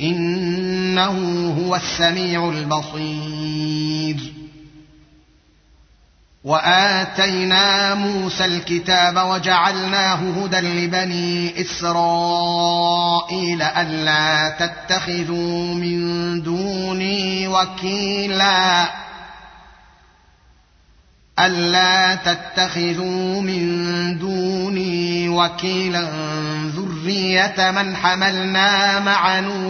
إنه هو السميع البصير. وآتينا موسى الكتاب وجعلناه هدى لبني إسرائيل ألا تتخذوا من دوني وكيلا. ألا تتخذوا من دوني وكيلا. ذرية من حملنا مع نوح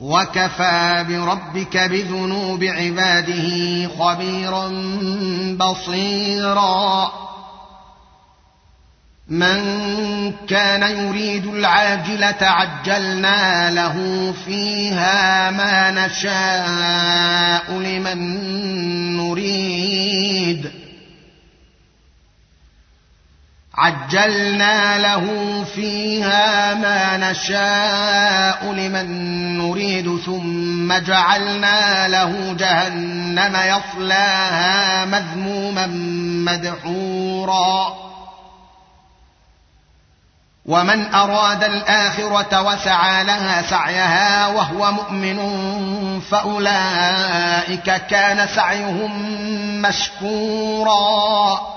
وكفى بربك بذنوب عباده خبيرا بصيرا من كان يريد العاجله عجلنا له فيها ما نشاء لمن نريد عجلنا له فيها ما نشاء لمن نريد ثم جعلنا له جهنم يصلاها مذموما مدحورا. ومن أراد الآخرة وسعى لها سعيها وهو مؤمن فأولئك كان سعيهم مشكورا.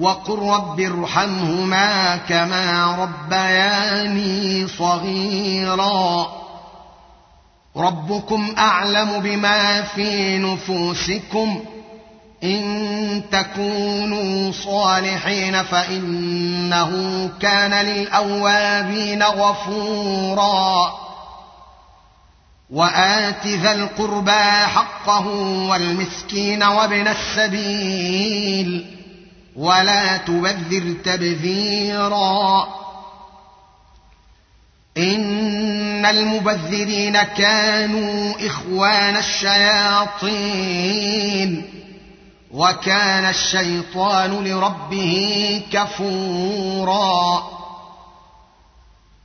وقل رب ارحمهما كما ربياني صغيرا. ربكم اعلم بما في نفوسكم. ان تكونوا صالحين فانه كان للاوابين غفورا. وات ذا القربى حقه والمسكين وابن السبيل. ولا تبذر تبذيرا. إن المبذرين كانوا إخوان الشياطين وكان الشيطان لربه كفورا.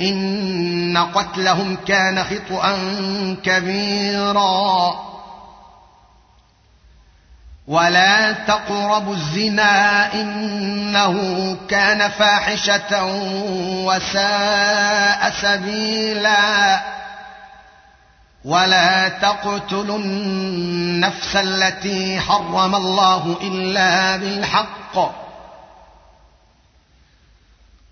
إن قتلهم كان خطئا كبيرا. ولا تقربوا الزنا إنه كان فاحشة وساء سبيلا. ولا تقتلوا النفس التي حرم الله إلا بالحق.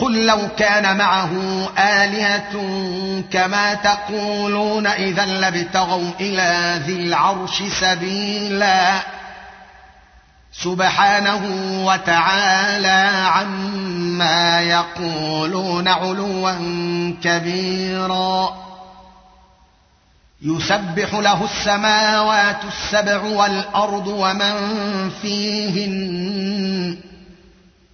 قل لو كان معه آلهة كما تقولون إذا لابتغوا إلى ذي العرش سبيلا. سبحانه وتعالى عما يقولون علوا كبيرا. يسبح له السماوات السبع والأرض ومن فيهن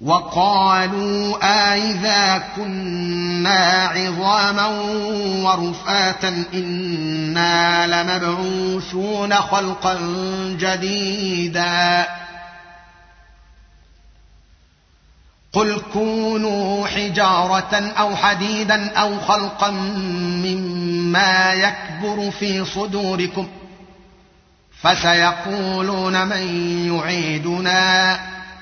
وقالوا أإذا كنا عظاما ورفاتا إنا لمبعوثون خلقا جديدا. قل كونوا حجارة أو حديدا أو خلقا مما يكبر في صدوركم فسيقولون من يعيدنا.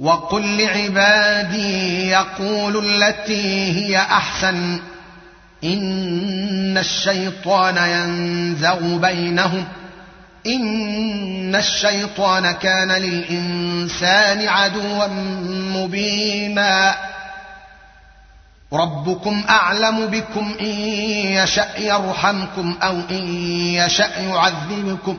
وقل لعبادي يقولوا التي هي أحسن. إن الشيطان ينزغ بينهم. إن الشيطان كان للإنسان عدوا مبينا. ربكم أعلم بكم إن يشأ يرحمكم أو إن يشأ يعذبكم.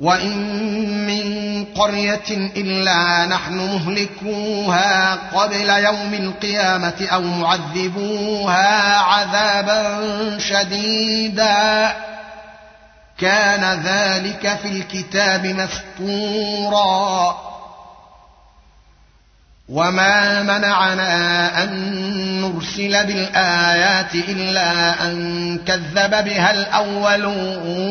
وان من قريه الا نحن مهلكوها قبل يوم القيامه أو معذبوها عذابا شديدا كان ذلك في الكتاب مسطورا وما منعنا ان نرسل بالايات الا ان كذب بها الاولون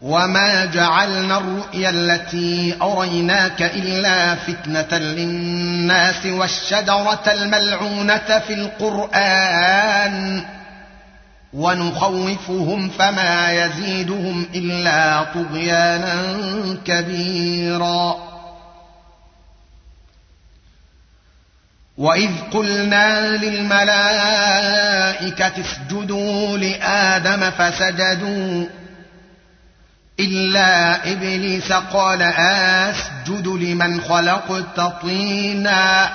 وما جعلنا الرؤيا التي اريناك الا فتنه للناس والشجره الملعونه في القران ونخوفهم فما يزيدهم الا طغيانا كبيرا واذ قلنا للملائكه اسجدوا لادم فسجدوا إلا إبليس قال أسجد لمن خلقت طينا.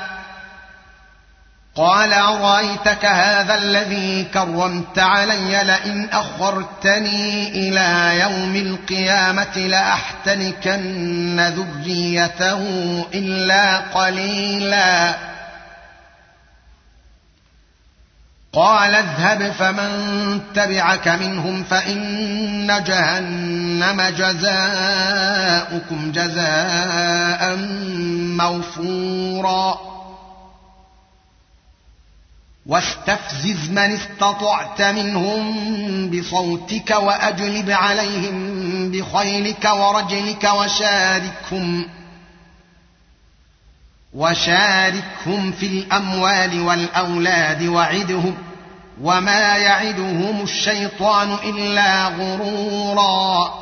قال أرأيتك هذا الذي كرمت علي لئن أخرتني إلى يوم القيامة لأحتنكن ذريته إلا قليلا. قال اذهب فمن تبعك منهم فإن جهنم جزاؤكم جزاء موفورا. واستفزز من استطعت منهم بصوتك وأجلب عليهم بخيلك ورجلك وشاركهم. وشاركهم في الأموال والأولاد وعدهم وما يعدهم الشيطان إلا غرورا.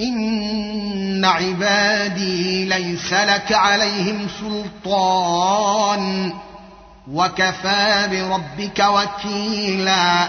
إن عبادي ليس لك عليهم سلطان وكفى بربك وكيلا.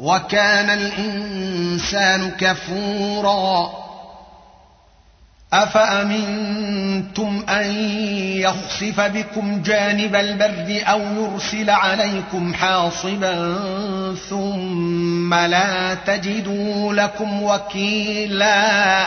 وكان الإنسان كفورا. أفأمنتم أن يخسف بكم جانب البر أو يرسل عليكم حاصبا ثم لا تجدوا لكم وكيلا؟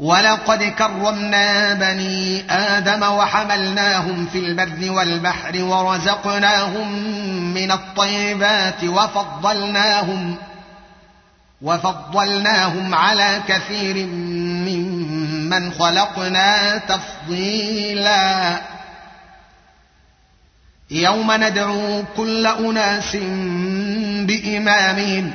ولقد كرمنا بني آدم وحملناهم في البر والبحر ورزقناهم من الطيبات وفضلناهم وفضلناهم على كثير ممن خلقنا تفضيلا. يوم ندعو كل أناس بإمامهم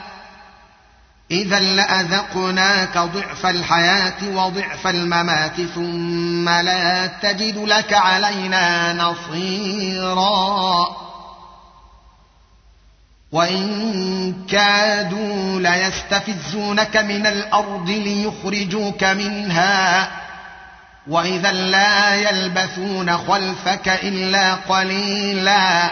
إذا لأذقناك ضعف الحياة وضعف الممات ثم لا تجد لك علينا نصيرا. وإن كادوا ليستفزونك من الأرض ليخرجوك منها. وإذا لا يلبثون خلفك إلا قليلا.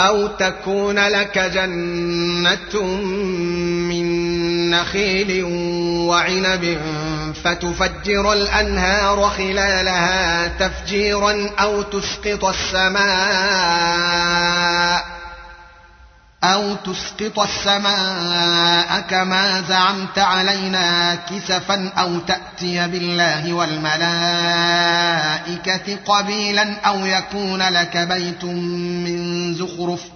أو تكون لك جنة من نخيل وعنب فتفجر الأنهار خلالها تفجيرا أو تسقط السماء أو تسقط السماء كما زعمت علينا كسفا أو تأتي بالله والملائكة قبيلا أو يكون لك بيت من زخرف ۖ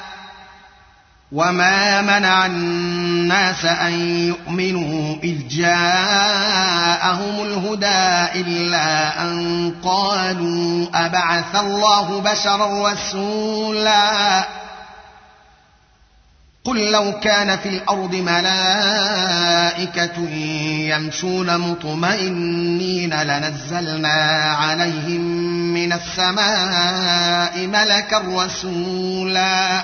وما منع الناس ان يؤمنوا اذ جاءهم الهدى الا ان قالوا ابعث الله بشرا رسولا قل لو كان في الأرض ملائكه يمشون مطمئنين لنزلنا عليهم من السماء ملكا رسولا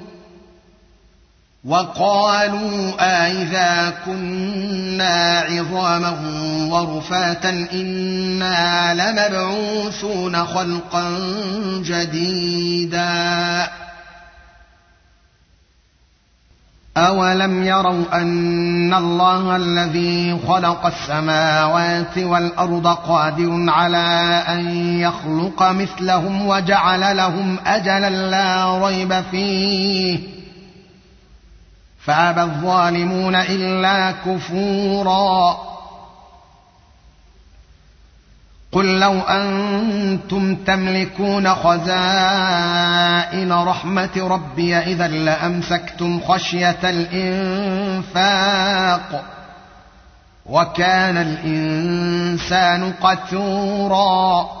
وقالوا أإذا كنا عظاما ورفاتا إنا لمبعوثون خلقا جديدا. أولم يروا أن الله الذي خلق السماوات والأرض قادر على أن يخلق مثلهم وجعل لهم أجلا لا ريب فيه فابى الظالمون إلا كفورا. قل لو أنتم تملكون خزائن رحمة ربي إذا لأمسكتم خشية الإنفاق وكان الإنسان قتورا.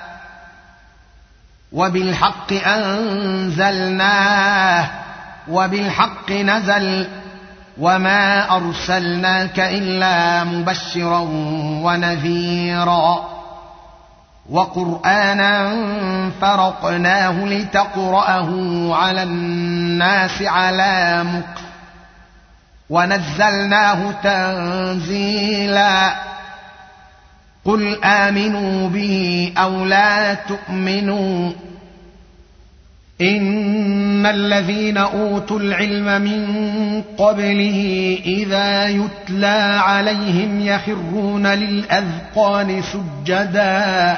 وبالحق أنزلناه وبالحق نزل وما أرسلناك إلا مبشرا ونذيرا. وقرآنا فرقناه لتقرأه على الناس على مكر ونزلناه تنزيلا. قل آمنوا به أو لا تؤمنوا. إن الذين أوتوا العلم من قبله إذا يتلى عليهم يخرون للأذقان سجدا.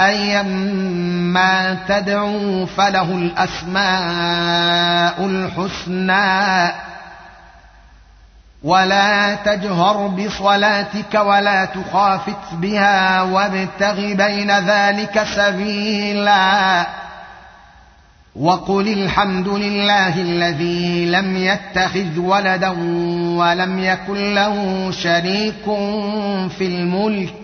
ايما تدعوا فله الأسماء الحسنى. ولا تجهر بصلاتك ولا تخافت بها وابتغ بين ذلك سبيلا. وقل الحمد لله الذي لم يتخذ ولدا ولم يكن له شريك في الملك.